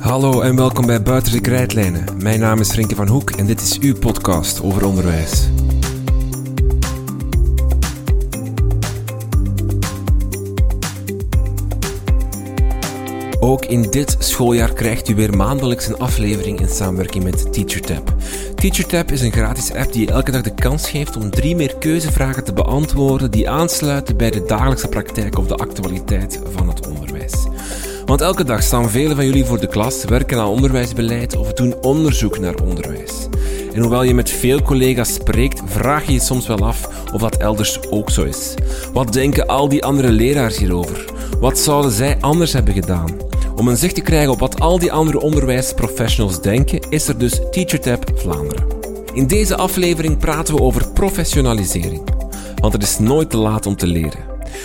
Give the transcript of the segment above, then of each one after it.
Hallo en welkom bij Buiten de Krijtlijnen. Mijn naam is Frenke van Hoek en dit is uw podcast over onderwijs. In dit schooljaar krijgt u weer maandelijks een aflevering in samenwerking met TeacherTap. TeacherTap is een gratis app die je elke dag de kans geeft om drie meer keuzevragen te beantwoorden die aansluiten bij de dagelijkse praktijk of de actualiteit van het onderwijs. Want elke dag staan velen van jullie voor de klas, werken aan onderwijsbeleid of doen onderzoek naar onderwijs. En hoewel je met veel collega's spreekt, vraag je je soms wel af of dat elders ook zo is. Wat denken al die andere leraars hierover? Wat zouden zij anders hebben gedaan? Om een zicht te krijgen op wat al die andere onderwijsprofessionals denken, is er dus TeacherTap Vlaanderen. In deze aflevering praten we over professionalisering. Want het is nooit te laat om te leren.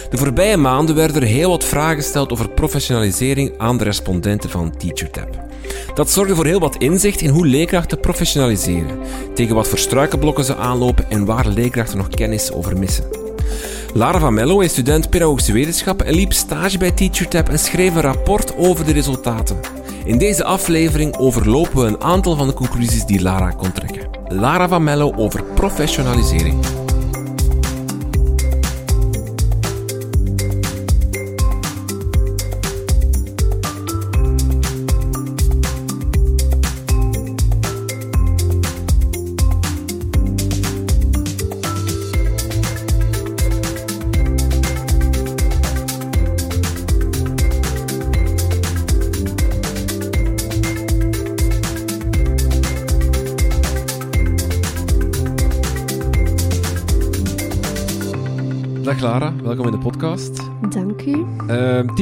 De voorbije maanden werden er heel wat vragen gesteld over professionalisering aan de respondenten van TeacherTap. Dat zorgde voor heel wat inzicht in hoe leerkrachten professionaliseren, tegen wat voor struikenblokken ze aanlopen en waar leerkrachten nog kennis over missen. Lara van Mello is student pedagogische wetenschappen en liep stage bij TeacherTap en schreef een rapport over de resultaten. In deze aflevering overlopen we een aantal van de conclusies die Lara kon trekken. Lara van Mello over professionalisering.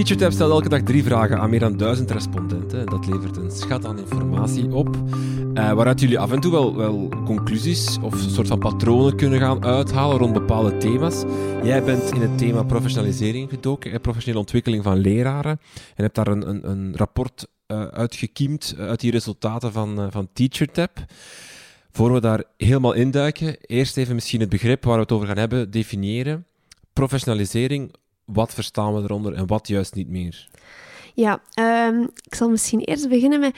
TeacherTap stelt elke dag drie vragen aan meer dan duizend respondenten. Dat levert een schat aan informatie op, uh, waaruit jullie af en toe wel, wel conclusies of een soort van patronen kunnen gaan uithalen rond bepaalde thema's. Jij bent in het thema professionalisering gedoken, en professionele ontwikkeling van leraren, en hebt daar een, een, een rapport uh, uitgekiemd uit die resultaten van, uh, van TeacherTap. Voor we daar helemaal induiken, eerst even misschien het begrip waar we het over gaan hebben definiëren professionalisering, wat verstaan we eronder en wat juist niet meer? Ja, um, ik zal misschien eerst beginnen met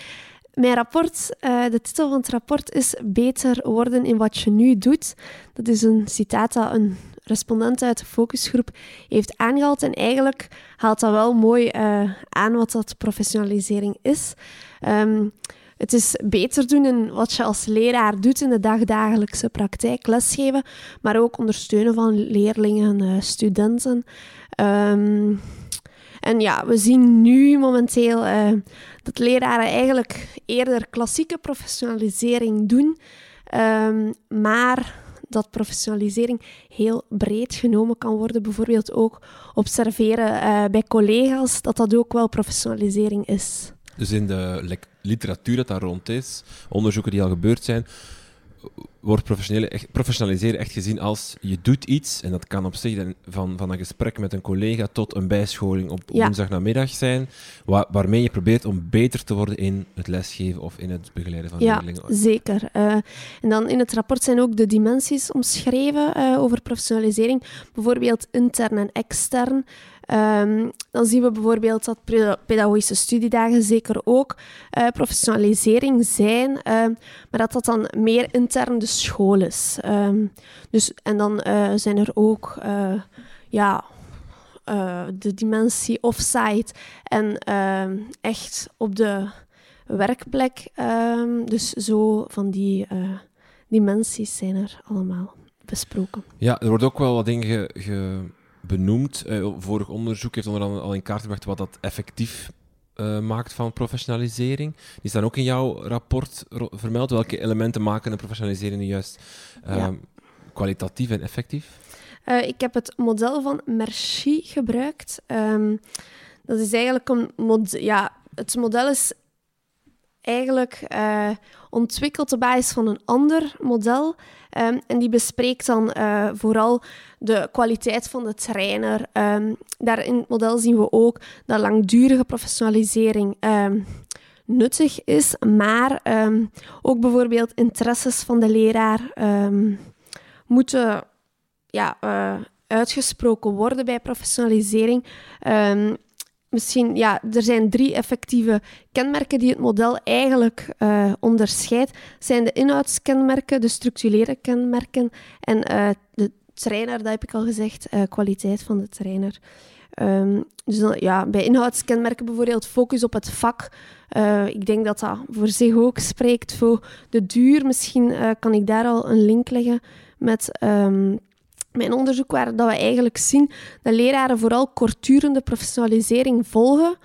mijn rapport. Uh, de titel van het rapport is Beter worden in wat je nu doet. Dat is een citaat dat een respondent uit de focusgroep heeft aangehaald. En eigenlijk haalt dat wel mooi uh, aan wat dat professionalisering is. Um, het is beter doen in wat je als leraar doet in de dagdagelijkse praktijk, lesgeven, maar ook ondersteunen van leerlingen, uh, studenten. Um, en ja, we zien nu momenteel uh, dat leraren eigenlijk eerder klassieke professionalisering doen, um, maar dat professionalisering heel breed genomen kan worden. Bijvoorbeeld ook observeren uh, bij collega's dat dat ook wel professionalisering is. Dus in de literatuur dat daar rond is, onderzoeken die al gebeurd zijn, wordt professionaliseren echt gezien als je doet iets, en dat kan op zich van, van een gesprek met een collega tot een bijscholing op ja. woensdagnamiddag zijn, waar, waarmee je probeert om beter te worden in het lesgeven of in het begeleiden van ja, leerlingen. Ja, zeker. Uh, en dan in het rapport zijn ook de dimensies omschreven uh, over professionalisering, bijvoorbeeld intern en extern. Um, dan zien we bijvoorbeeld dat pedagogische studiedagen zeker ook uh, professionalisering zijn, uh, maar dat dat dan meer intern de school is. Um, dus, en dan uh, zijn er ook ja, de dimensie offsite en ehm, echt op de werkplek. dus zo van die dimensies zijn er allemaal besproken. Ja, er wordt ook wel wat dingen ge, ge benoemd. Uh, vorig onderzoek heeft onder andere al in kaart gebracht wat dat effectief uh, maakt van professionalisering. Die staan ook in jouw rapport vermeld. Welke elementen maken een professionalisering nu juist uh, ja. kwalitatief en effectief? ik heb het model van Merci gebruikt. Um, dat is eigenlijk een model. Ja, het model is eigenlijk ontwikkeld op basis van een ander model. Um, en die bespreekt dan uh, vooral de kwaliteit van de trainer. Um, daar in het model zien we ook dat langdurige professionalisering um, nuttig is. Maar ehm, ook bijvoorbeeld interesses van de leraar ehm, moeten ja, uh, uitgesproken worden bij professionalisering. Misschien, ja, er zijn drie effectieve kenmerken die het model eigenlijk uh, onderscheidt. zijn de inhoudskenmerken, de structurele kenmerken en uh, de trainer, dat heb ik al gezegd, uh, kwaliteit van de trainer. Um, dus ja, bij inhoudskenmerken bijvoorbeeld focus op het vak. ik denk dat dat voor zich ook spreekt. Voor de duur misschien kan ik daar al een link leggen met... Um, mijn onderzoek waar dat we eigenlijk zien dat leraren vooral kortdurende professionalisering volgen,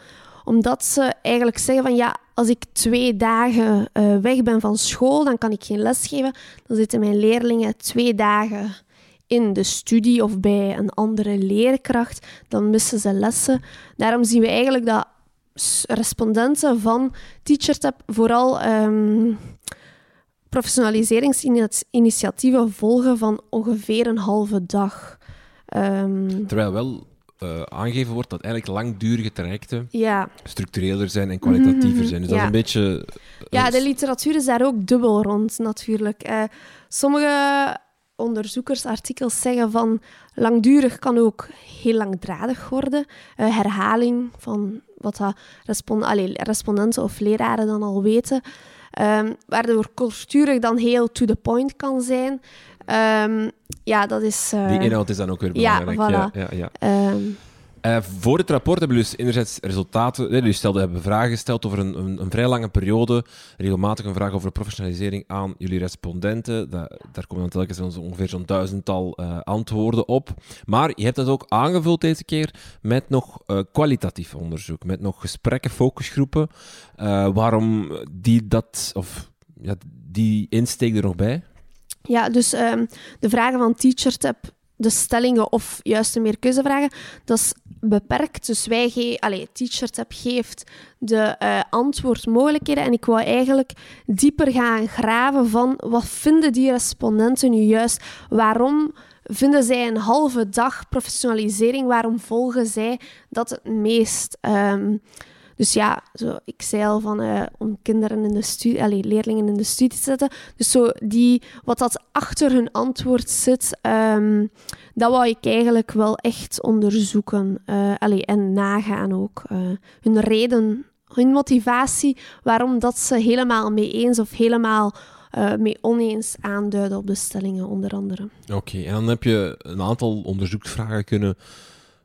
omdat ze eigenlijk zeggen van ja, als ik twee dagen uh, weg ben van school, dan kan ik geen les geven. Dan zitten mijn leerlingen twee dagen in de studie of bij een andere leerkracht. Dan missen ze lessen. Daarom zien we eigenlijk dat respondenten van TeacherTap vooral um, professionaliseringsinitiatieven volgen van ongeveer een halve dag. Um, Terwijl wel uh, aangegeven wordt dat eigenlijk langdurige trajecten ja. structureler zijn en kwalitatiever zijn. Dus ja. dat is een beetje... Ja, de literatuur is daar ook dubbel rond, natuurlijk. Uh, sommige onderzoekersartikels zeggen van langdurig kan ook heel langdradig worden. Uh, herhaling van wat dat Allee, respondenten of leraren dan al weten. Um, waardoor kortsturig dan heel to the point kan zijn. Um, ja, dat is... Uh... Die inhoud is dan ook weer belangrijk. Ja, voilà. ja, ja, ja. Um... Uh, voor het rapport hebben jullie dus enerzijds resultaten. Jullie stelden, hebben vragen gesteld over een, een, een, vrij lange periode. Regelmatig een vraag over professionalisering aan jullie respondenten. Da, daar komen dan telkens ongeveer zo'n duizendtal uh, antwoorden op. Maar je hebt dat ook aangevuld deze keer met nog uh, kwalitatief onderzoek. Met nog gesprekken, focusgroepen. waarom die dat, of ja, die insteek er nog bij? Ja, dus um, de vragen van TeacherTap de stellingen of juist de meerkeuzevragen, dat is beperkt. Dus wij, ge allee, TeacherTap geeft de uh, antwoordmogelijkheden en ik wou eigenlijk dieper gaan graven van wat vinden die respondenten nu juist? Waarom vinden zij een halve dag professionalisering? Waarom volgen zij dat het meest? Um, dus ja, zo, ik zei al van uh, om kinderen in de studie, allez, leerlingen in de studie te zetten. Dus zo die, wat dat achter hun antwoord zit, um, dat wou ik eigenlijk wel echt onderzoeken. Uh, en nagaan ook. Uh, hun reden, hun motivatie, waarom dat ze helemaal mee eens of helemaal mee oneens aanduiden op de stellingen, onder andere. Oké, en dan heb je een aantal onderzoeksvragen kunnen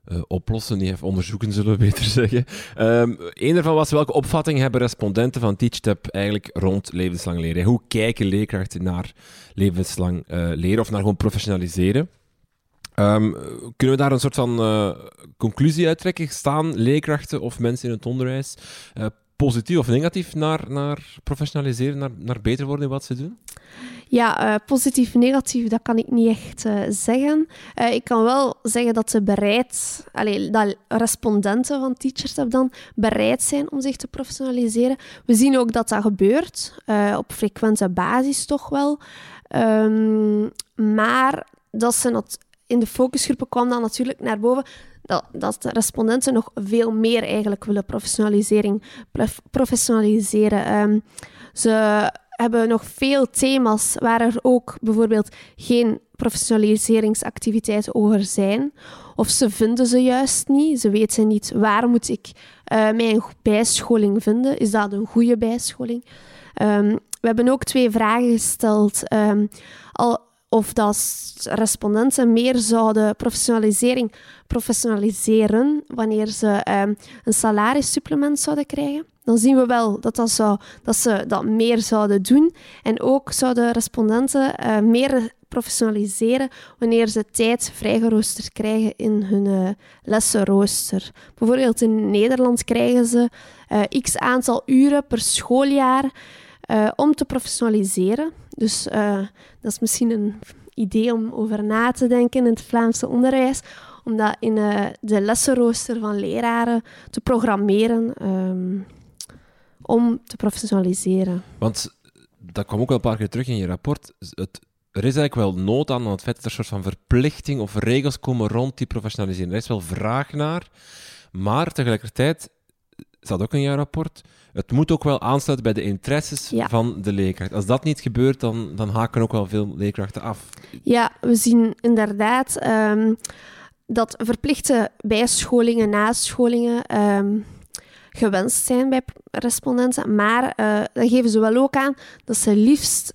uh, oplossen, niet even onderzoeken, zullen we beter zeggen. Um, een daarvan was welke opvatting hebben respondenten van TeachTap eigenlijk rond levenslang leren? Hoe kijken leerkrachten naar levenslang uh, leren of naar gewoon professionaliseren? Um, kunnen we daar een soort van uh, conclusie uittrekken? Staan leerkrachten of mensen in het onderwijs positief of negatief naar, naar professionaliseren, naar, naar beter worden in wat ze doen? Ja, uh, positief, negatief, dat kan ik niet echt uh, zeggen. Uh, ik kan wel zeggen dat ze bereid, dat respondenten van Teachers dan bereid zijn om zich te professionaliseren. We zien ook dat dat gebeurt, op frequente basis toch wel. Um, maar dat ze in de focusgroepen kwam dan natuurlijk naar boven dat, dat de respondenten nog veel meer eigenlijk willen professionalisering, professionaliseren. Um, ze hebben nog veel thema's waar er ook bijvoorbeeld geen professionaliseringsactiviteiten over zijn. Of ze vinden ze juist niet. Ze weten niet waar moet ik uh, mijn bijscholing vinden. Is dat een goede bijscholing? Um, we hebben ook twee vragen gesteld. Um, al, of dat respondenten meer zouden professionalisering professionaliseren wanneer ze um, een salarissupplement zouden krijgen. Dan zien we wel dat, dat, zou, dat ze dat meer zouden doen. En ook zouden respondenten uh, meer professionaliseren wanneer ze tijd vrijgeroosterd krijgen in hun uh, lessenrooster. Bijvoorbeeld in Nederland krijgen ze uh, x aantal uren per schooljaar uh, om te professionaliseren. Dus dat is misschien een idee om over na te denken in het Vlaamse onderwijs om dat in uh, de lessenrooster van leraren te programmeren um, om te professionaliseren. Want dat kwam ook wel een paar keer terug in je rapport. Het, er is eigenlijk wel nood aan, aan het feit dat er een soort van verplichting of regels komen rond die professionalisering. Er is wel vraag naar, maar tegelijkertijd staat ook in jouw rapport, het moet ook wel aansluiten bij de interesses Ja. van de leerkracht. Als dat niet gebeurt, dan, dan haken ook wel veel leerkrachten af. Ja, we zien inderdaad ehm, dat verplichte bijscholingen, nascholingen ehm, gewenst zijn bij respondenten. Maar eh, dan geven ze wel ook aan dat ze liefst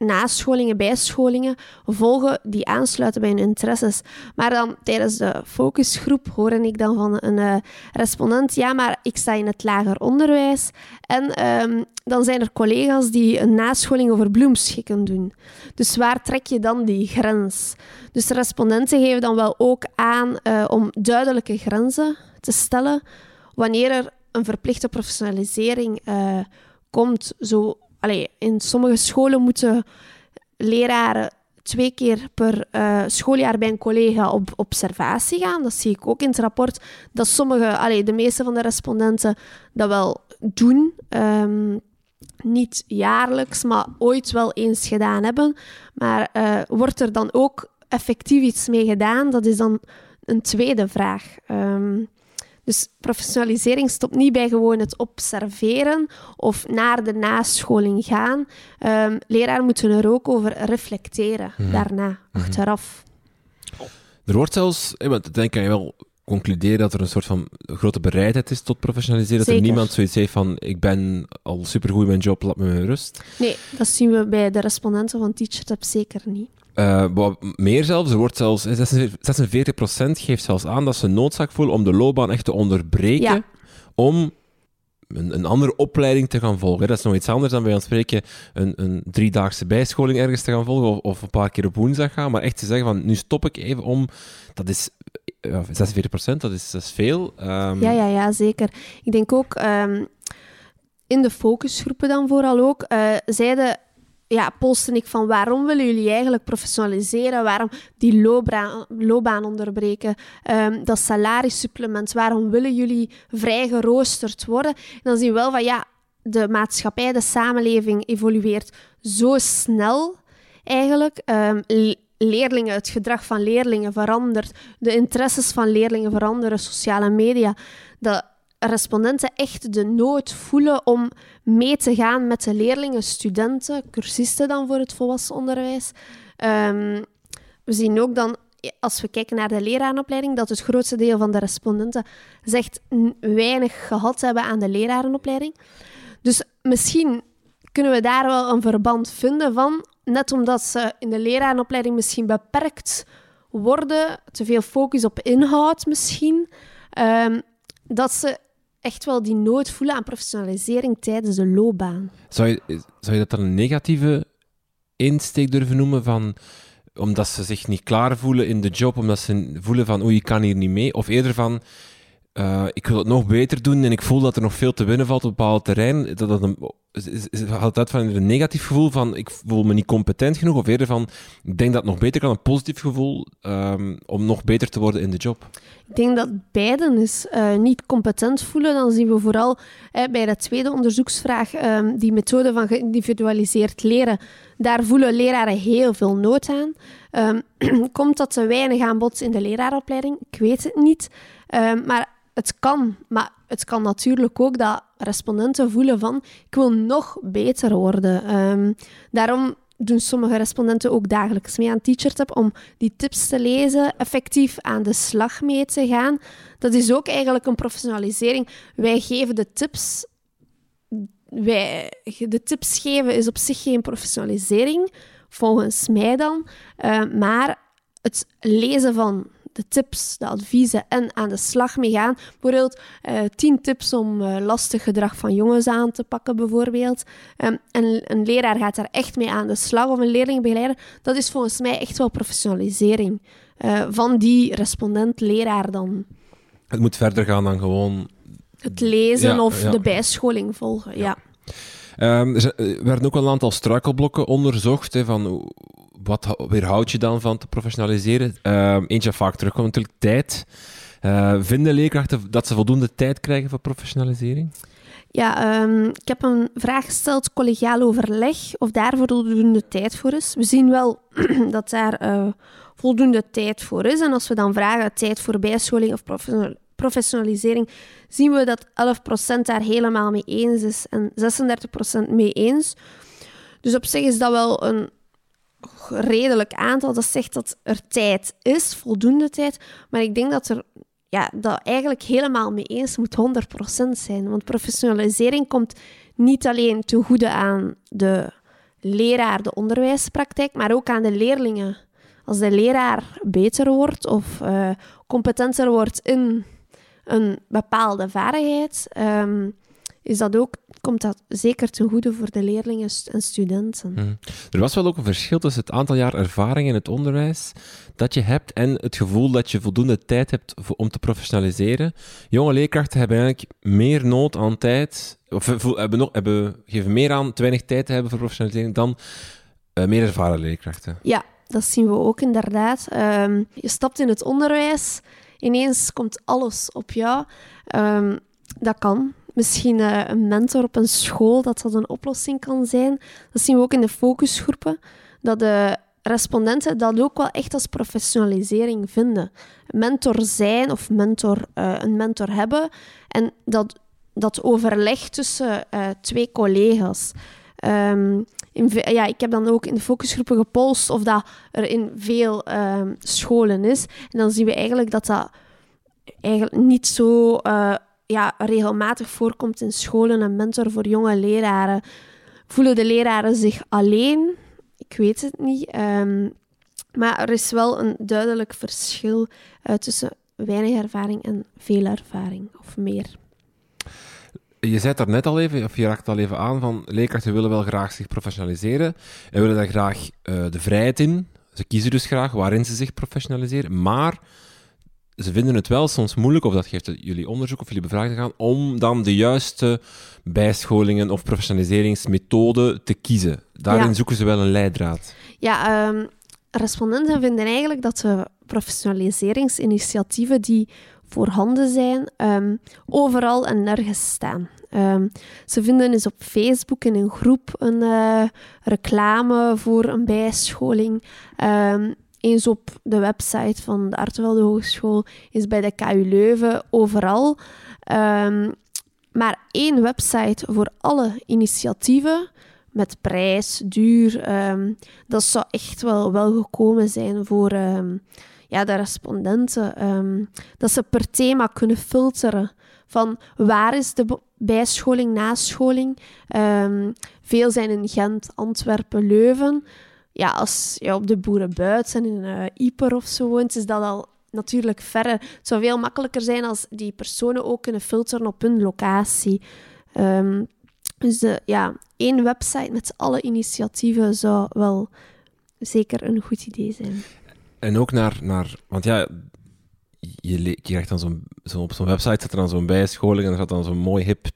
nascholingen, bijscholingen volgen die aansluiten bij hun interesses. Maar dan tijdens de focusgroep hoorde ik dan van een eh, respondent, ja, maar ik sta in het lager onderwijs. En ehm, dan zijn er collega's die een nascholing over bloemschikken doen. Dus waar trek je dan die grens? Dus de respondenten geven dan wel ook aan eh, om duidelijke grenzen te stellen wanneer er een verplichte professionalisering eh, komt. Zo, in sommige scholen moeten leraren twee keer per eh, schooljaar bij een collega op observatie gaan. Dat zie ik ook in het rapport. Dat sommige, allee, de meeste van de respondenten dat wel doen. Ehm, niet jaarlijks, maar ooit wel eens gedaan hebben. Maar eh, wordt er dan ook effectief iets mee gedaan? Dat is dan een tweede vraag. Ehm, dus professionalisering stopt niet bij gewoon het observeren of naar de nascholing gaan. Ehm leraren moeten er ook over reflecteren daarna, achteraf. Er wordt zelfs, want dan kan je wel concluderen dat er een soort van grote bereidheid is tot professionaliseren. Dat er niemand zoiets heeft van, ik ben al supergoed in mijn job, laat me met rust. Nee, dat zien we bij de respondenten van TeacherTap zeker niet. Eh, wat meer zelfs, er wordt zelfs, eh, 46% geeft zelfs aan dat ze noodzaak voelen om de loopbaan echt te onderbreken, Ja. om een, een andere opleiding te gaan volgen. Dat is nog iets anders dan bij ons spreken een, een driedaagse bijscholing ergens te gaan volgen, of, of een paar keer op woensdag gaan, maar echt te zeggen van, nu stop ik even om, dat is eh, ja, 46%, dat is, dat is veel. Ehm, Ja, ja, ja, zeker. Ik denk ook ehm, in de focusgroepen dan vooral ook, eh zeiden, ja, polste ik van waarom willen jullie eigenlijk professionaliseren? Waarom die loopbaan, onderbreken? Ehm, dat salarissupplement, waarom willen jullie vrij geroosterd worden? En dan zien we wel van ja, de maatschappij, de samenleving evolueert zo snel eigenlijk. Ehm, le- leerlingen, het gedrag van leerlingen verandert, de interesses van leerlingen veranderen, sociale media, dat respondenten echt de nood voelen om mee te gaan met de leerlingen, studenten, cursisten dan voor het volwassen onderwijs. Ehm, we zien ook dan, als we kijken naar de leraaropleiding, dat het grootste deel van de respondenten zegt weinig gehad hebben aan de lerarenopleiding. Dus misschien kunnen we daar wel een verband vinden van, net omdat ze in de lerarenopleiding misschien beperkt worden, te veel focus op inhoud misschien, ehm, dat ze echt wel die nood voelen aan professionalisering tijdens de loopbaan. Zou je, zou je dat dan een negatieve insteek durven noemen van omdat ze zich niet klaar voelen in de job, omdat ze voelen van oei, ik kan hier niet mee, of eerder van eh, ik wil het nog beter doen en ik voel dat er nog veel te winnen valt op bepaald terrein. Dat dat een, haalt uit van een negatief gevoel van ik voel me niet competent genoeg, of eerder van ik denk dat het nog beter kan, een positief gevoel ehm, om nog beter te worden in de job. Ik denk dat beiden is eh, niet competent voelen. Dan zien we vooral bij de tweede onderzoeksvraag ehm, die methode van geïndividualiseerd leren. Daar voelen leraren heel veel nood aan. Ehm, komt dat te weinig aanbod in de leraaropleiding? Ik weet het niet. Maar het kan. Maar het kan natuurlijk ook dat respondenten voelen van ik wil nog beter worden. Ehm, daarom doen sommige respondenten ook dagelijks mee aan TeacherTap om die tips te lezen, effectief aan de slag mee te gaan. Dat is ook eigenlijk een professionalisering. Wij geven de tips. Wij, de tips geven is op zich geen professionalisering, volgens mij dan. Eh, maar het lezen van de tips, de adviezen en aan de slag mee gaan. Bijvoorbeeld eh, tien tips om eh, lastig gedrag van jongens aan te pakken, bijvoorbeeld. Ehm, en een leraar gaat daar echt mee aan de slag, of een leerlingbegeleider. Dat is volgens mij echt wel professionalisering eh, van die respondent-leraar dan. Het moet verder gaan dan gewoon Het lezen Ja, of ja. de bijscholing volgen, ja. Ehm, er er werden ook al een aantal struikelblokken onderzocht. Hè, van wat hou- weerhoud je dan van te professionaliseren? Ehm, eentje vaak terugkomt natuurlijk tijd. Eh, vinden leerkrachten dat ze voldoende tijd krijgen voor professionalisering? Ja, ehm, ik heb een vraag gesteld, collegiaal overleg, of daar voldoende tijd voor is. We zien wel dat daar eh, voldoende tijd voor is. En als we dan vragen tijd voor bijscholing of professional- professionalisering, zien we dat 11% daar helemaal mee eens is en 36% mee eens. Dus op zich is dat wel een redelijk aantal. Dat zegt dat er tijd is, voldoende tijd. Maar ik denk dat er ja, dat eigenlijk helemaal mee eens moet 100% zijn. Want professionalisering komt niet alleen ten goede aan de leraar, de onderwijspraktijk, maar ook aan de leerlingen. Als de leraar beter wordt of uh, competenter wordt in een bepaalde vaardigheid, um, is dat ook, komt dat zeker ten goede voor de leerlingen en studenten. Mhm. Er was wel ook een verschil tussen het aantal jaar ervaring in het onderwijs dat je hebt en het gevoel dat je voldoende tijd hebt om te professionaliseren. Jonge leerkrachten hebben eigenlijk meer nood aan tijd, of hebben, nog, hebben, geven meer aan te weinig tijd te hebben voor professionalisering dan uh, meer ervaren leerkrachten. Ja, dat zien we ook inderdaad. Um, je stapt in het onderwijs, ineens komt alles op jou. Um, dat kan misschien uh, een mentor op een school, dat dat een oplossing kan zijn. Dat zien we ook in de focusgroepen, dat de respondenten dat ook wel echt als professionalisering vinden. Mentor zijn of mentor, uh, een mentor hebben en dat, dat overleg tussen uh, twee collega's. In, ja, ik heb dan ook in de focusgroepen gepolst of dat er in veel um, scholen is. En dan zien we eigenlijk dat dat eigenlijk niet zo uh, ja, regelmatig voorkomt in scholen, een mentor voor jonge leraren. Voelen de leraren zich alleen? Ik weet het niet. Um, maar er is wel een duidelijk verschil uh, tussen weinig ervaring en veel ervaring, of meer. Je zei het net al even, of je raakt al even aan, van leerkrachten willen wel graag zich professionaliseren en willen daar graag uh, de vrijheid in. Ze kiezen dus graag waarin ze zich professionaliseren, maar ze vinden het wel soms moeilijk, of dat geeft jullie onderzoek of jullie bevraging gaan, om dan de juiste bijscholingen of professionaliseringsmethode te kiezen. Daarin zoeken ze wel een leidraad. Ja, um, respondenten vinden eigenlijk dat de professionaliseringsinitiatieven die voorhanden zijn, um, overal en nergens staan. Um, ze vinden dus op Facebook in een groep een uh, reclame voor een bijscholing. Um, eens op de website van de Artevelde Hogeschool, eens bij de KU Leuven, overal. Um, maar één website voor alle initiatieven met prijs, duur. Um, dat zou echt wel, wel gekomen zijn voor um, ja, de respondenten. dat ze per thema kunnen filteren van waar is de bijscholing, nascholing. veel zijn in Gent, Antwerpen, Leuven ja, als je op de boerenbuit en in uh, Ieper of zo woont, is dat al natuurlijk verre. Het zou veel makkelijker zijn als die personen ook kunnen filteren op hun locatie. Um, dus ja, één website met alle initiatieven zou wel zeker een goed idee zijn. En ook naar, naar want ja, je, krijgt dan zo'n, zo op zo'n website zit er dan zo'n bijscholing en er zat dan zo'n mooi hip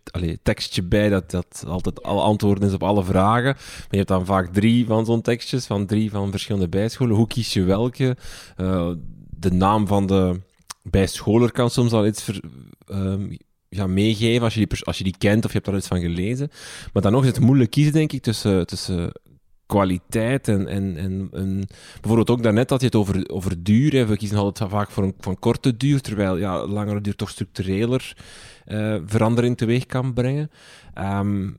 tekstje bij dat, dat altijd alle antwoorden is op alle vragen. Maar je hebt dan vaak drie van zo'n tekstjes, van drie van verschillende bijscholen. Hoe kies je welke? Uh, de naam van de bijscholer kan soms al iets ver, um, ja, meegeven als je, die als je die kent of je hebt daar iets van gelezen. Maar dan nog is het moeilijk kiezen, denk ik, tussen, tussen kwaliteit en, en, en, en, bijvoorbeeld ook daarnet had je het over, over duur. Hè. We kiezen altijd vaak voor een van korte duur, terwijl ja, langere duur toch structureler uh, verandering teweeg kan brengen. Um,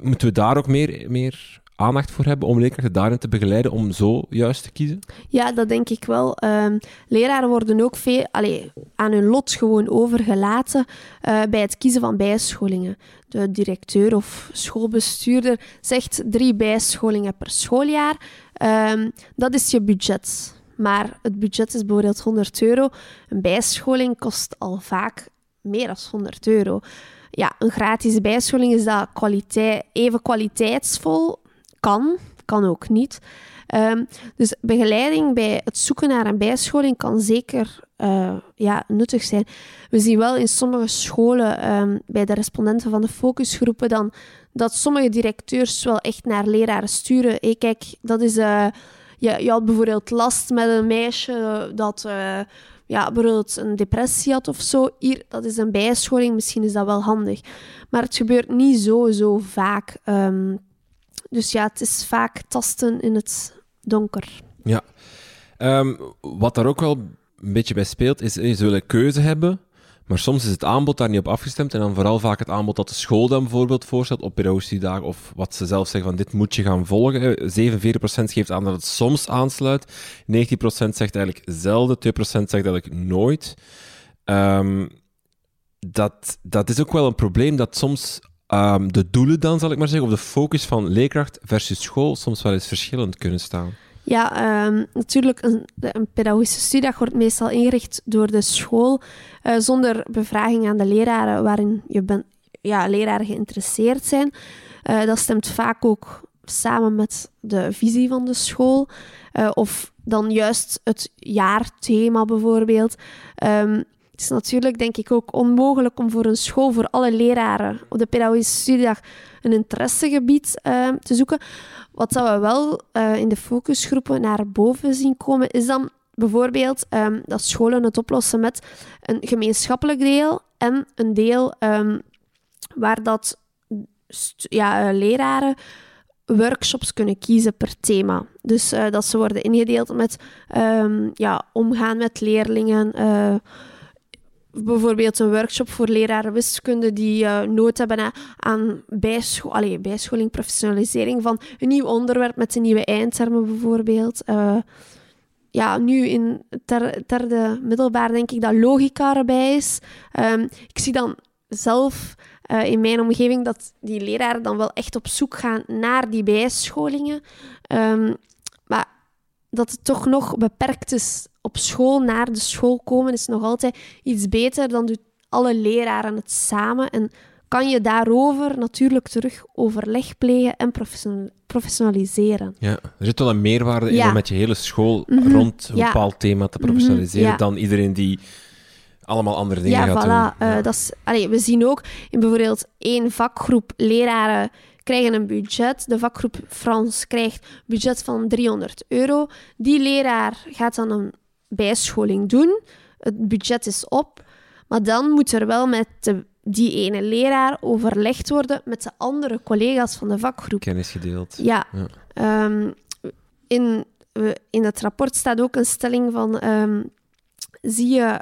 moeten we daar ook meer, meer aandacht voor hebben om leerkrachten daarin te begeleiden om zo juist te kiezen? Ja, dat denk ik wel. Um, leraren worden ook veel allee, aan hun lot gewoon overgelaten uh, bij het kiezen van bijscholingen. De directeur of schoolbestuurder zegt drie bijscholingen per schooljaar. Um, dat is je budget. Maar het budget is bijvoorbeeld 100 euro. Een bijscholing kost al vaak meer dan 100 euro. Ja, een gratis bijscholing is dat kwaliteit, even kwaliteitsvol kan, kan ook niet. Um, dus begeleiding bij het zoeken naar een bijscholing kan zeker uh, ja, nuttig zijn. We zien wel in sommige scholen, um, bij de respondenten van de focusgroepen, dan, dat sommige directeurs wel echt naar leraren sturen. Hey, kijk, dat is... Uh, je, je had bijvoorbeeld last met een meisje dat... Uh, ja, bijvoorbeeld een depressie had of zo. Hier, dat is een bijscholing, misschien is dat wel handig. Maar het gebeurt niet zo, zo vaak. Um, dus ja, het is vaak tasten in het donker. Ja. Um, wat daar ook wel een beetje bij speelt, is ze willen keuze hebben, Maar soms is het aanbod daar niet op afgestemd. En dan vooral vaak het aanbod dat de school dan bijvoorbeeld voorstelt op dagen Of wat ze zelf zeggen van dit moet je gaan volgen. 47% geeft aan dat het soms aansluit. 19% zegt eigenlijk zelden. 2% zegt eigenlijk nooit. Um, dat, dat is ook wel een probleem dat soms um, de doelen dan, zal ik maar zeggen, of de focus van leerkracht versus school soms wel eens verschillend kunnen staan. Ja, um, natuurlijk, een, een, pedagogische studiedag wordt meestal ingericht door de school uh, zonder bevraging aan de leraren waarin je ben, ja, leraren geïnteresseerd zijn. Uh, dat stemt vaak ook samen met de visie van de school. Uh, of dan juist het jaarthema bijvoorbeeld. Um, het is natuurlijk, denk ik, ook onmogelijk om voor een school, voor alle leraren op de pedagogische studiedag, een interessegebied uh, te zoeken. Wat we wel uh, in de focusgroepen naar boven zien komen, is dan bijvoorbeeld um, dat scholen het oplossen met een gemeenschappelijk deel en een deel um, waar dat ja, uh, leraren workshops kunnen kiezen per thema. Dus dat ze worden ingedeeld met um, ja, omgaan met leerlingen, bijvoorbeeld een workshop voor leraren wiskunde die uh, nood hebben aan bijscho allee, bijscholing, professionalisering van een nieuw onderwerp met de nieuwe eindtermen bijvoorbeeld. Uh, ja, nu in ter, derde middelbaar denk ik dat logica erbij is. Um, ik zie dan zelf uh, in mijn omgeving dat die leraren dan wel echt op zoek gaan naar die bijscholingen. Maar dat het toch nog beperkt is op school naar de school komen is nog altijd iets beter dan doen alle leraren het samen. En kan je daarover natuurlijk terug overleg plegen en professionaliseren. Ja, er zit wel een meerwaarde in om met je hele school mhm. rond een bepaald thema te professionaliseren mhm. dan iedereen die allemaal andere dingen gaat voilà. doen. Uh, dat is, allee, we zien ook in bijvoorbeeld één vakgroep leraren krijgen een budget. De vakgroep Frans krijgt een budget van 300 euro. Die leraar gaat dan een bijscholing doen. Het budget is op. Maar dan moet er wel met de, die ene leraar overlegd worden met de andere collega's van de vakgroep. Kennis gedeeld. Ja. Ehm, in, in het rapport staat ook een stelling van... Um, zie je,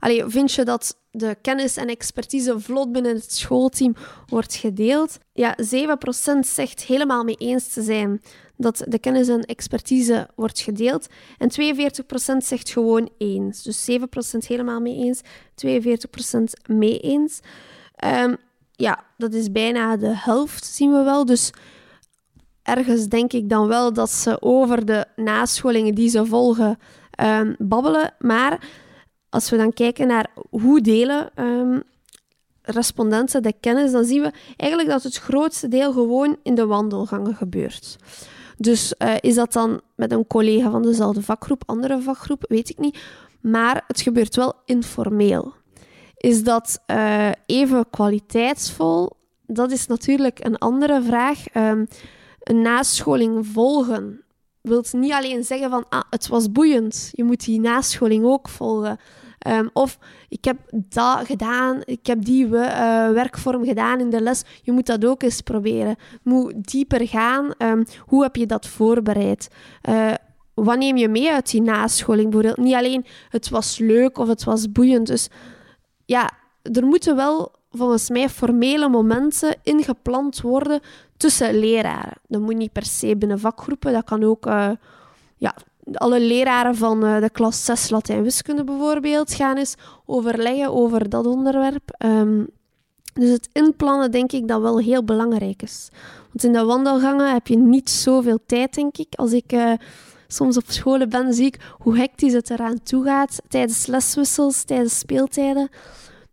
uh, vind je dat de kennis en expertise vlot binnen het schoolteam wordt gedeeld? Ja, 7% zegt helemaal mee eens te zijn dat de kennis en expertise wordt gedeeld. En 42% zegt gewoon eens. Dus 7% helemaal mee eens, 42% mee eens. Um, ja, dat is bijna de helft, zien we wel. Dus ergens denk ik dan wel dat ze over de nascholingen die ze volgen um, babbelen. Maar als we dan kijken naar hoe delen um, respondenten de kennis, dan zien we eigenlijk dat het grootste deel gewoon in de wandelgangen gebeurt. Dus uh, is dat dan met een collega van dezelfde vakgroep, andere vakgroep, weet ik niet. Maar het gebeurt wel informeel. Is dat uh, even kwaliteitsvol? Dat is natuurlijk een andere vraag. Um, een nascholing volgen wilt niet alleen zeggen van ah, het was boeiend. Je moet die nascholing ook volgen. Um, of ik heb dat gedaan, ik heb die uh, werkvorm gedaan in de les. Je moet dat ook eens proberen. Moet dieper gaan. Um, hoe heb je dat voorbereid? Uh, wat neem je mee uit die nascholing? Bijvoorbeeld niet alleen het was leuk of het was boeiend. Dus ja, er moeten wel volgens mij formele momenten ingepland worden tussen leraren. Dat moet niet per se binnen vakgroepen, dat kan ook uh, ja, alle leraren van uh, de klas 6 Latijn-wiskunde bijvoorbeeld gaan eens overleggen over dat onderwerp. Um, dus het inplannen denk ik dat wel heel belangrijk is. Want in de wandelgangen heb je niet zoveel tijd, denk ik. Als ik uh, soms op scholen ben, zie ik hoe hectisch het eraan toe gaat tijdens leswissels, tijdens speeltijden.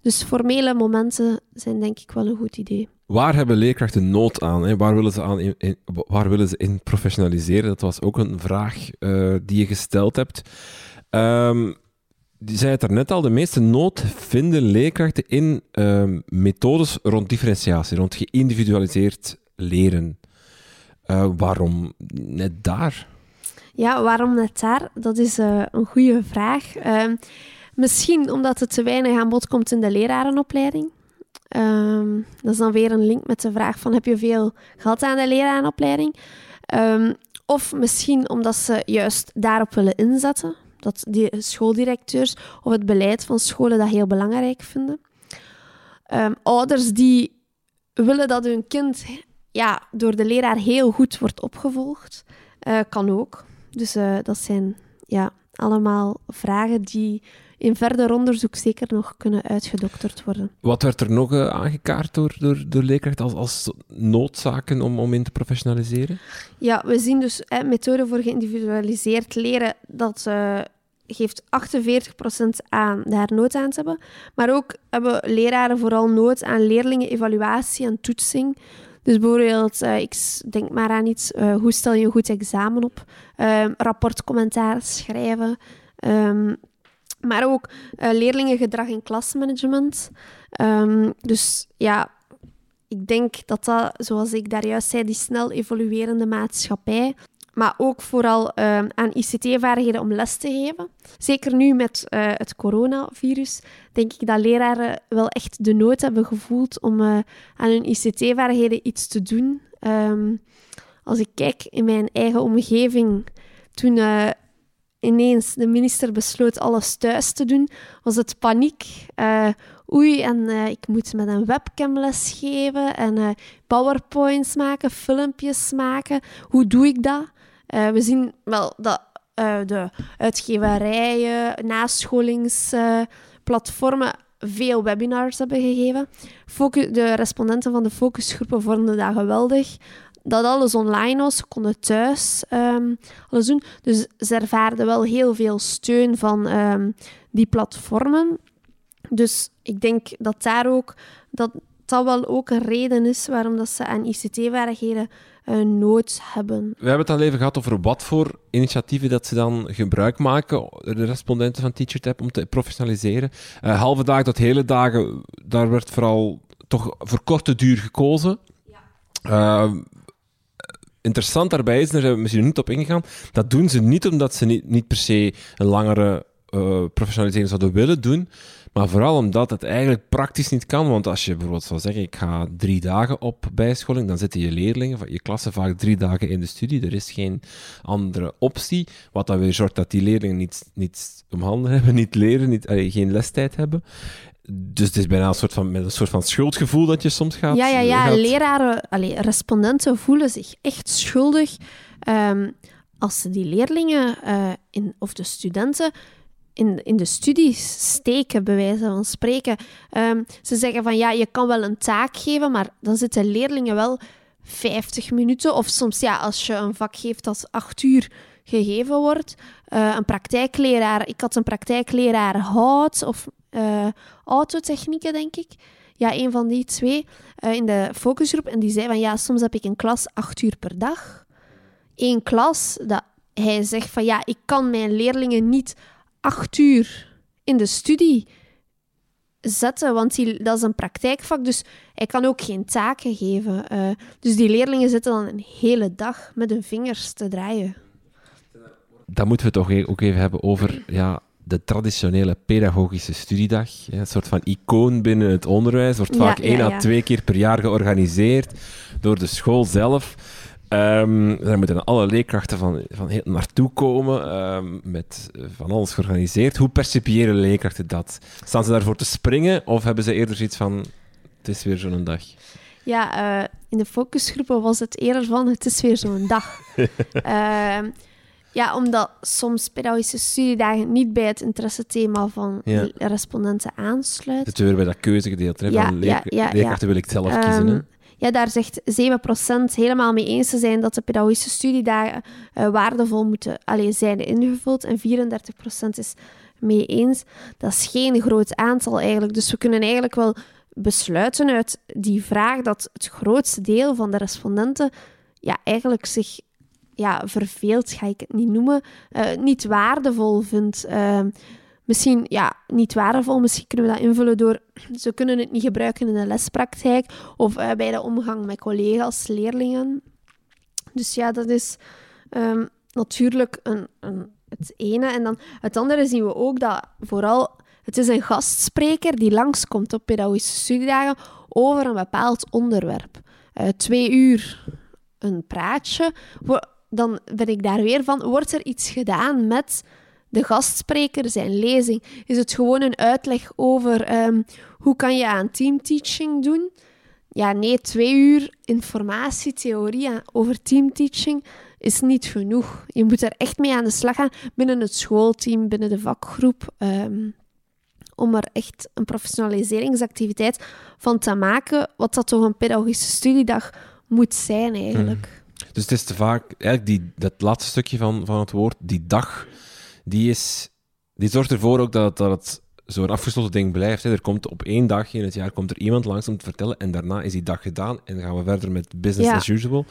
Dus formele momenten zijn denk ik wel een goed idee. Waar hebben leerkrachten nood aan? Hè? Waar, willen ze aan in, waar willen ze in professionaliseren? Dat was ook een vraag uh, die je gesteld hebt. Um, die zei het daarnet al, de meeste nood vinden leerkrachten in um, methodes rond differentiatie, rond geïndividualiseerd leren. Uh, waarom net daar? Ja, waarom net daar? Dat is uh, een goede vraag. Uh, misschien omdat het te weinig aan bod komt in de lerarenopleiding. Um, dat is dan weer een link met de vraag van heb je veel gehad aan de lerarenopleiding? Um, of misschien omdat ze juist daarop willen inzetten. dat die schooldirecteurs of het beleid van scholen dat heel belangrijk vinden. Ehm, ouders die willen dat hun kind ja, door de leraar heel goed wordt opgevolgd, uh, kan ook. Dus uh, dat zijn ja, allemaal vragen die in verder onderzoek zeker nog kunnen uitgedokterd worden. Wat werd er nog uh, aangekaart door, door, door leerkrachten als, als noodzaken om, om in te professionaliseren? Ja, we zien dus hè, methode voor geïndividualiseerd leren, dat uh, geeft 48% aan daar nood aan te hebben. Maar ook hebben leraren vooral nood aan leerlingen, evaluatie en toetsing. Dus bijvoorbeeld, uh, ik denk maar aan iets, uh, hoe stel je een goed examen op? Uh, rapportcommentaar schrijven. Um, maar ook uh, leerlingengedrag in klasmanagement. Um, dus ja, ik denk dat dat, zoals ik daar juist zei, die snel evoluerende maatschappij, maar ook vooral uh, aan ICT-vaardigheden om les te geven. Zeker nu met uh, het coronavirus, denk ik dat leraren wel echt de nood hebben gevoeld om uh, aan hun ICT-vaardigheden iets te doen. Um, als ik kijk in mijn eigen omgeving, toen ineens de minister besloot alles thuis te doen, was het paniek. Uh, oei, en uh, ik moet met een webcam lesgeven en uh, powerpoints maken, filmpjes maken. Hoe doe ik dat? we zien wel dat de uitgeverijen, nascholingsplatformen veel webinars hebben gegeven. Focus, de respondenten van de focusgroepen vonden dat geweldig dat alles online was. Ze konden thuis um, alles doen. Dus ze ervaarden wel heel veel steun van um, die platformen. Dus ik denk dat daar ook dat dat wel ook een reden is waarom dat ze aan ICT-vaardigheden uh, nood hebben. We hebben het al even gehad over wat voor initiatieven dat ze dan gebruik maken, de respondenten van TeacherTap, om te professionaliseren. Uh, halve dagen tot hele dagen, daar werd vooral toch voor korte duur gekozen. Ja. Uh, interessant daarbij is, daar zijn we misschien niet op ingegaan, dat doen ze niet omdat ze niet, niet per se een langere uh, professionalisering zouden willen doen, maar vooral omdat het eigenlijk praktisch niet kan. Want als je bijvoorbeeld zou zeggen, ik ga drie dagen op bijscholing, dan zitten je leerlingen, je klasse vaak drie dagen in de studie. Er is geen andere optie, wat dan weer zorgt dat die leerlingen niet, niet om handen hebben, niet leren, niet, allee, geen lestijd hebben. Dus het is bijna een soort van, met een soort van schuldgevoel dat je soms gaat... Ja, ja, ja. Leraren, allee, respondenten voelen zich echt schuldig um, als ze die leerlingen uh, in, of de studenten in, in de studies steken, bij wijze van spreken. Um, ze zeggen van, ja, je kan wel een taak geven, maar dan zitten leerlingen wel 50 minuten. Of soms, ja, als je een vak geeft dat acht uur gegeven wordt. Uh, een praktijkleraar, ik had een praktijkleraar hout of uh, autotechnieken, denk ik. Ja, een van die twee uh, in de focusgroep. En die zei van ja, soms heb ik een klas acht uur per dag. Eén klas, dat hij zegt van ja, ik kan mijn leerlingen niet acht uur in de studie zetten, want die, dat is een praktijkvak, dus hij kan ook geen taken geven. Uh, dus die leerlingen zitten dan een hele dag met hun vingers te draaien. Dan moeten we toch ook even hebben over ja, de traditionele pedagogische studiedag. Een soort van icoon binnen het onderwijs. Wordt vaak één à twee keer per jaar georganiseerd door de school zelf. Um, daar moeten alle leerkrachten van, van heel naartoe komen, um, met eh, van alles georganiseerd. Hoe percipiëren leerkrachten dat? Staan ze daarvoor te springen of hebben ze eerder zoiets van: het is weer zo'n dag? Ja, uh, in de focusgroepen was het eerder van: het is weer zo'n dag. uh, Ja, omdat soms pedagogische studiedagen niet bij het interessethema van ja. respondenten aansluiten. Het weer bij dat keuzegedeelte. Ja, van leer, ja, leerkrachten wil ik het zelf um, kiezen. Hè? Ja, daar zegt 7% helemaal mee eens te zijn dat de pedagogische studiedagen uh, waardevol moeten allee, zijn ingevuld. En 34% is mee eens. Dat is geen groot aantal eigenlijk. Dus we kunnen eigenlijk wel besluiten uit die vraag dat het grootste deel van de respondenten ja, eigenlijk zich ja, verveeld, ga ik het niet noemen, uh, niet waardevol vindt. Uh, misschien, ja, niet waardevol, misschien kunnen we dat invullen door, ze kunnen het niet gebruiken in de lespraktijk of uh, bij de omgang met collega's, leerlingen. Dus ja, dat is um, natuurlijk een, een, het ene. En dan het andere zien we ook dat vooral, het is een gastspreker die langskomt op pedagogische studiedagen over een bepaald onderwerp. twee uur een praatje dan ben ik daar weer van, wordt er iets gedaan met de gastspreker, zijn lezing? Is het gewoon een uitleg over ehm, hoe kan je aan teamteaching doen? Ja, nee, twee uur informatie, theorie over teamteaching is niet genoeg. Je moet er echt mee aan de slag gaan binnen het schoolteam, binnen de vakgroep. Ehm, om er echt een professionaliseringsactiviteit van te maken, wat dat toch een pedagogische studiedag moet zijn eigenlijk. Hmm. Dus het is te vaak, eigenlijk die, dat laatste stukje van, van het woord, die dag, die, is, die zorgt ervoor ook dat, dat het zo'n afgesloten ding blijft. Hè. Er komt op één dag in het jaar komt er iemand langs om te vertellen en daarna is die dag gedaan en dan gaan we verder met business as usual.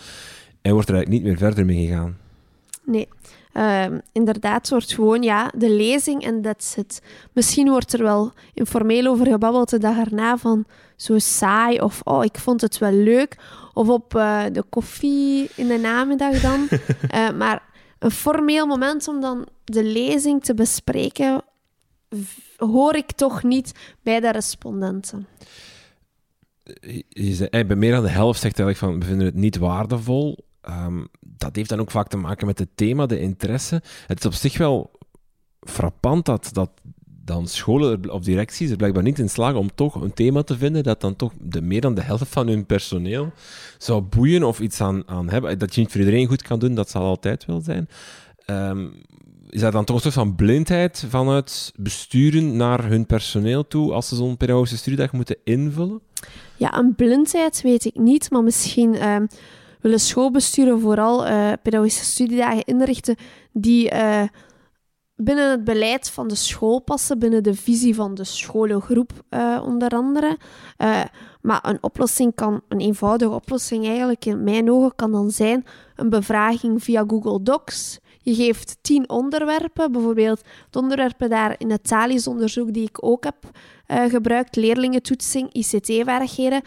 En wordt er eigenlijk niet meer verder mee gegaan. Nee. Uh, inderdaad, wordt gewoon ja, de lezing en that's it. Misschien wordt er wel informeel over gebabbeld de dag erna van zo saai of oh, ik vond het wel leuk. Of op uh, de koffie in de namiddag dan. uh, maar een formeel moment om dan de lezing te bespreken, hoor ik toch niet bij de respondenten. Je zei, bij meer dan de helft zegt eigenlijk van we vinden het niet waardevol. Um, dat heeft dan ook vaak te maken met het thema, de interesse. Het is op zich wel frappant dat, dat dan scholen of directies er blijkbaar niet in slagen om toch een thema te vinden dat dan toch de, meer dan de helft van hun personeel zou boeien of iets aan, aan hebben. Dat je niet voor iedereen goed kan doen, dat zal altijd wel zijn. Um, is dat dan toch een soort van blindheid vanuit besturen naar hun personeel toe als ze zo'n pedagogische studiedag moeten invullen? Ja, een blindheid weet ik niet, maar misschien um, willen schoolbesturen vooral uh, pedagogische studiedagen inrichten die uh, binnen het beleid van de school passen, binnen de visie van de scholengroep uh, onder andere. maar een oplossing kan, een eenvoudige oplossing eigenlijk in mijn ogen, kan dan zijn een bevraging via Google Docs. Je geeft tien onderwerpen, bijvoorbeeld de onderwerpen daar in het Thalys-onderzoek die ik ook heb uh, gebruikt, leerlingentoetsing, ICT-vaardigheden.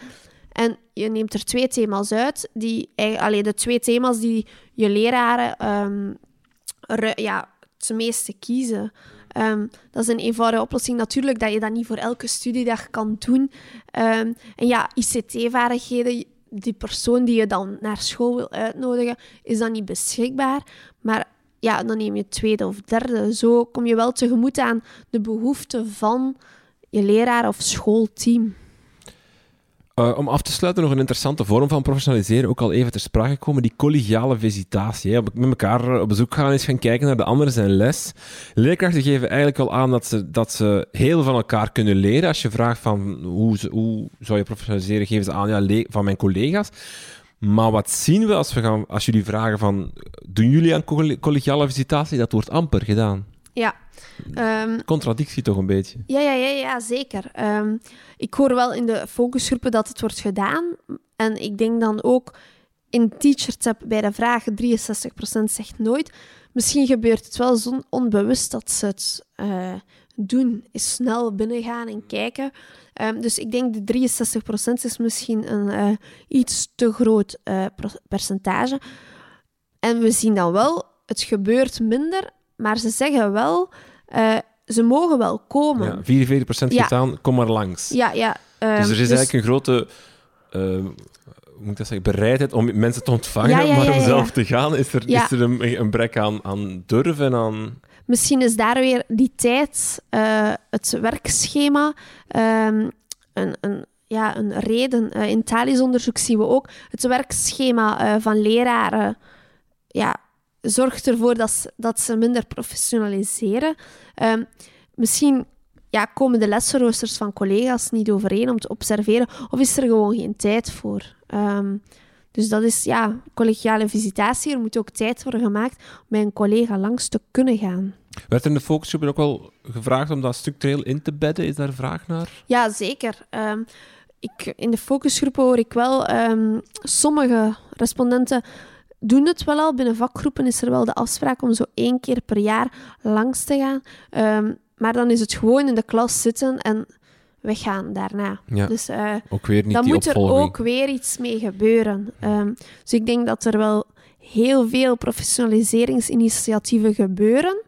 En je neemt er twee thema's uit, die, alleen de twee thema's die je leraren um, ja, het meeste kiezen. Um, dat is een eenvoudige oplossing. Natuurlijk dat je dat niet voor elke studiedag kan doen. Um, en ja, ICT-vaardigheden, die persoon die je dan naar school wil uitnodigen, is dan niet beschikbaar. Maar ja, dan neem je tweede of derde. Zo kom je wel tegemoet aan de behoeften van je leraar of schoolteam. Uh, om af te sluiten, nog een interessante vorm van professionaliseren, ook al even ter sprake komen, die collegiale visitatie. Hè. Met elkaar eh, op bezoek gaan, eens gaan kijken naar de anderen zijn les. Leerkrachten geven eigenlijk al aan dat ze, dat ze heel van elkaar kunnen leren. Als je vraagt van hoe, hoe zou je professionaliseren, geven ze aan ja, van mijn collega's. Maar wat zien we als, we gaan, als jullie vragen van, doen jullie aan collegiale visitatie? Dat wordt amper gedaan. Ja. Um, Contradictie toch een beetje? Ja, ja, ja, ja zeker. Um, ik hoor wel in de focusgroepen dat het wordt gedaan. En ik denk dan ook in TeacherTap bij de vraag 63% zegt nooit. Misschien gebeurt het wel zo onbewust dat ze het uh, doen. Is snel binnengaan en kijken. Um, dus ik denk de 63% is misschien een uh, iets te groot uh, percentage. En we zien dan wel, het gebeurt minder, maar ze zeggen wel, uh, ze mogen wel komen. Ja, 44% geeft ja. aan, kom maar langs. Ja, ja. Um, dus er is dus... eigenlijk een grote hoe moet ik dat zeggen, bereidheid om mensen te ontvangen, ja, ja, maar om zelf te gaan, is er, is er een, een brek aan, aan durf en aan... Misschien is daar weer die tijd, uh, het werkschema, um, een, een, ja, een reden. Uh, in Thalys onderzoek zien we ook het werkschema uh, van leraren ja, zorgt ervoor dat ze, dat ze minder professionaliseren. Um, misschien ja, komen de lessenroosters van collega's niet overeen om te observeren, of is er gewoon geen tijd voor? Um, dus dat is ja, collegiale visitatie. Er moet ook tijd worden gemaakt om bij een collega langs te kunnen gaan. Werd in de focusgroepen ook wel gevraagd om dat structureel in te bedden? Is daar vraag naar? Ja, zeker. Um, ik, in de focusgroepen hoor ik wel um, sommige respondenten doen het wel al. Binnen vakgroepen is er wel de afspraak om zo één keer per jaar langs te gaan. Um, maar dan is het gewoon in de klas zitten en we gaan daarna. Ja, dus uh, ook weer niet dan moet er ook weer iets mee gebeuren. Um, dus ik denk dat er wel heel veel professionaliseringsinitiatieven gebeuren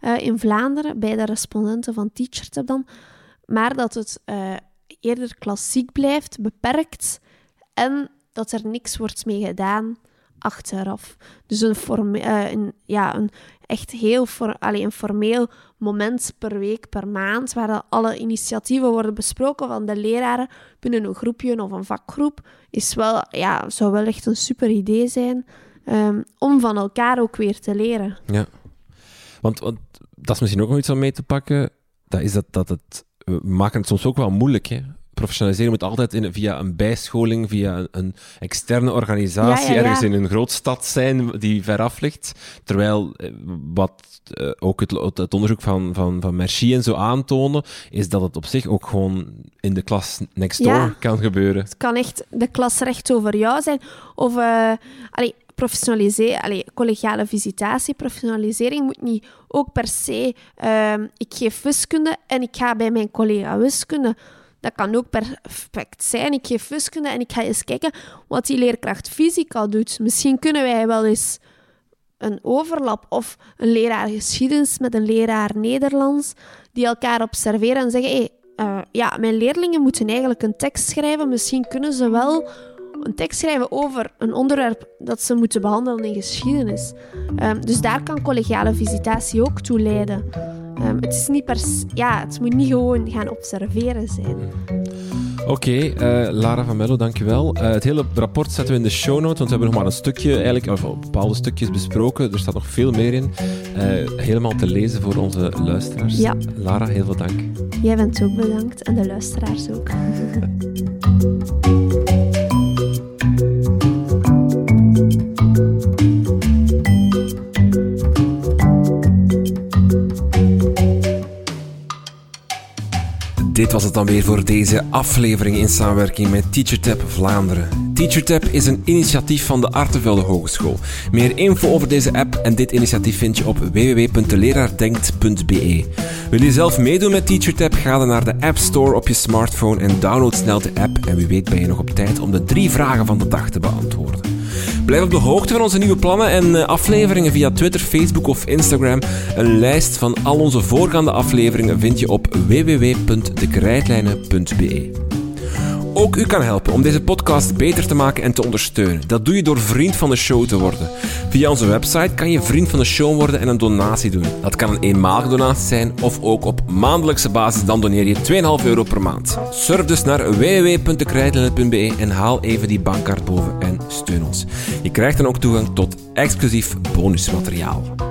uh, in Vlaanderen bij de respondenten van TeacherTap dan, maar dat het uh, eerder klassiek blijft, beperkt en dat er niks wordt mee gedaan achteraf. Dus een, form, uh, een, ja, een echt heel allee, een formeel moment per week, per maand, waar alle initiatieven worden besproken van de leraren binnen een groepje of een vakgroep, is wel, ja, zou wel echt een super idee zijn um, om van elkaar ook weer te leren. Ja, want, want dat is misschien ook nog iets om mee te pakken. Dat is dat, dat het, we maken het soms ook wel moeilijk. Hè? Professionaliseren moet altijd in, via een bijscholing, via een, externe organisatie, ergens in een grootstad zijn die veraf ligt. Terwijl eh, wat uh, ook het, het, onderzoek van, van, van Merci en zo aantonen, is dat het op zich ook gewoon in de klas next door kan gebeuren. Het kan echt de klas recht over jou zijn. Of, uh, allee, professionaliseren, allez, collegiale visitatie, professionalisering moet niet ook per se, uh, ik geef wiskunde en ik ga bij mijn collega wiskunde. Dat kan ook perfect zijn. Ik geef wiskunde en ik ga eens kijken wat die leerkracht fysica doet. Misschien kunnen wij wel eens een overlap of een leraar geschiedenis met een leraar Nederlands die elkaar observeren en zeggen: hey, uh, ja, mijn leerlingen moeten eigenlijk een tekst schrijven. Misschien kunnen ze wel een tekst schrijven over een onderwerp dat ze moeten behandelen in geschiedenis. Um, dus daar kan collegiale visitatie ook toe leiden. Um, het, is niet per, ja, het moet niet gewoon gaan observeren zijn. Oké, okay, uh, eh, Lara van Mello, dankjewel. Uh, het hele rapport zetten we in de show notes, want we hebben nog maar een stukje, eigenlijk, of bepaalde stukjes besproken. Er staat nog veel meer in. Uh, helemaal te lezen voor onze luisteraars. Ja. Lara, heel veel dank. Jij bent ook bedankt en de luisteraars ook. Dit was het dan weer voor deze aflevering in samenwerking met TeacherTap Vlaanderen. TeacherTap is een initiatief van de Artevelde Hogeschool. Meer info over deze app en dit initiatief vind je op www.deleraardenkt.be. Wil je zelf meedoen met TeacherTap? Ga dan naar de App Store op je smartphone en download snel de app. En wie weet ben je nog op tijd om de drie vragen van de dag te beantwoorden. Blijf op de hoogte van onze nieuwe plannen en eh, afleveringen via Twitter, Facebook of Instagram. Een lijst van al onze voorgaande afleveringen vind je op www.dekrijtlijnen.be. Ook u kan helpen om deze podcast beter te maken en te ondersteunen. Dat doe je door vriend van de show te worden. Via onze website kan je vriend van de show worden en een donatie doen. Dat kan een eenmalige donatie zijn of ook op maandelijkse basis, dan doneer je 2,5 euro per maand. Surf dus naar www.dekrijtlijnen.be en haal even die bankkaart boven en steun ons. Je krijgt dan ook toegang tot exclusief bonusmateriaal.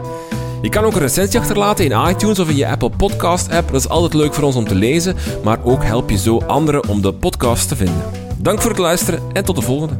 Je kan ook een recensie achterlaten in iTunes of in je Apple Podcast app. Dat is altijd leuk voor ons om te lezen, maar ook help je zo anderen om de podcast te vinden. Dank voor het luisteren en tot de volgende.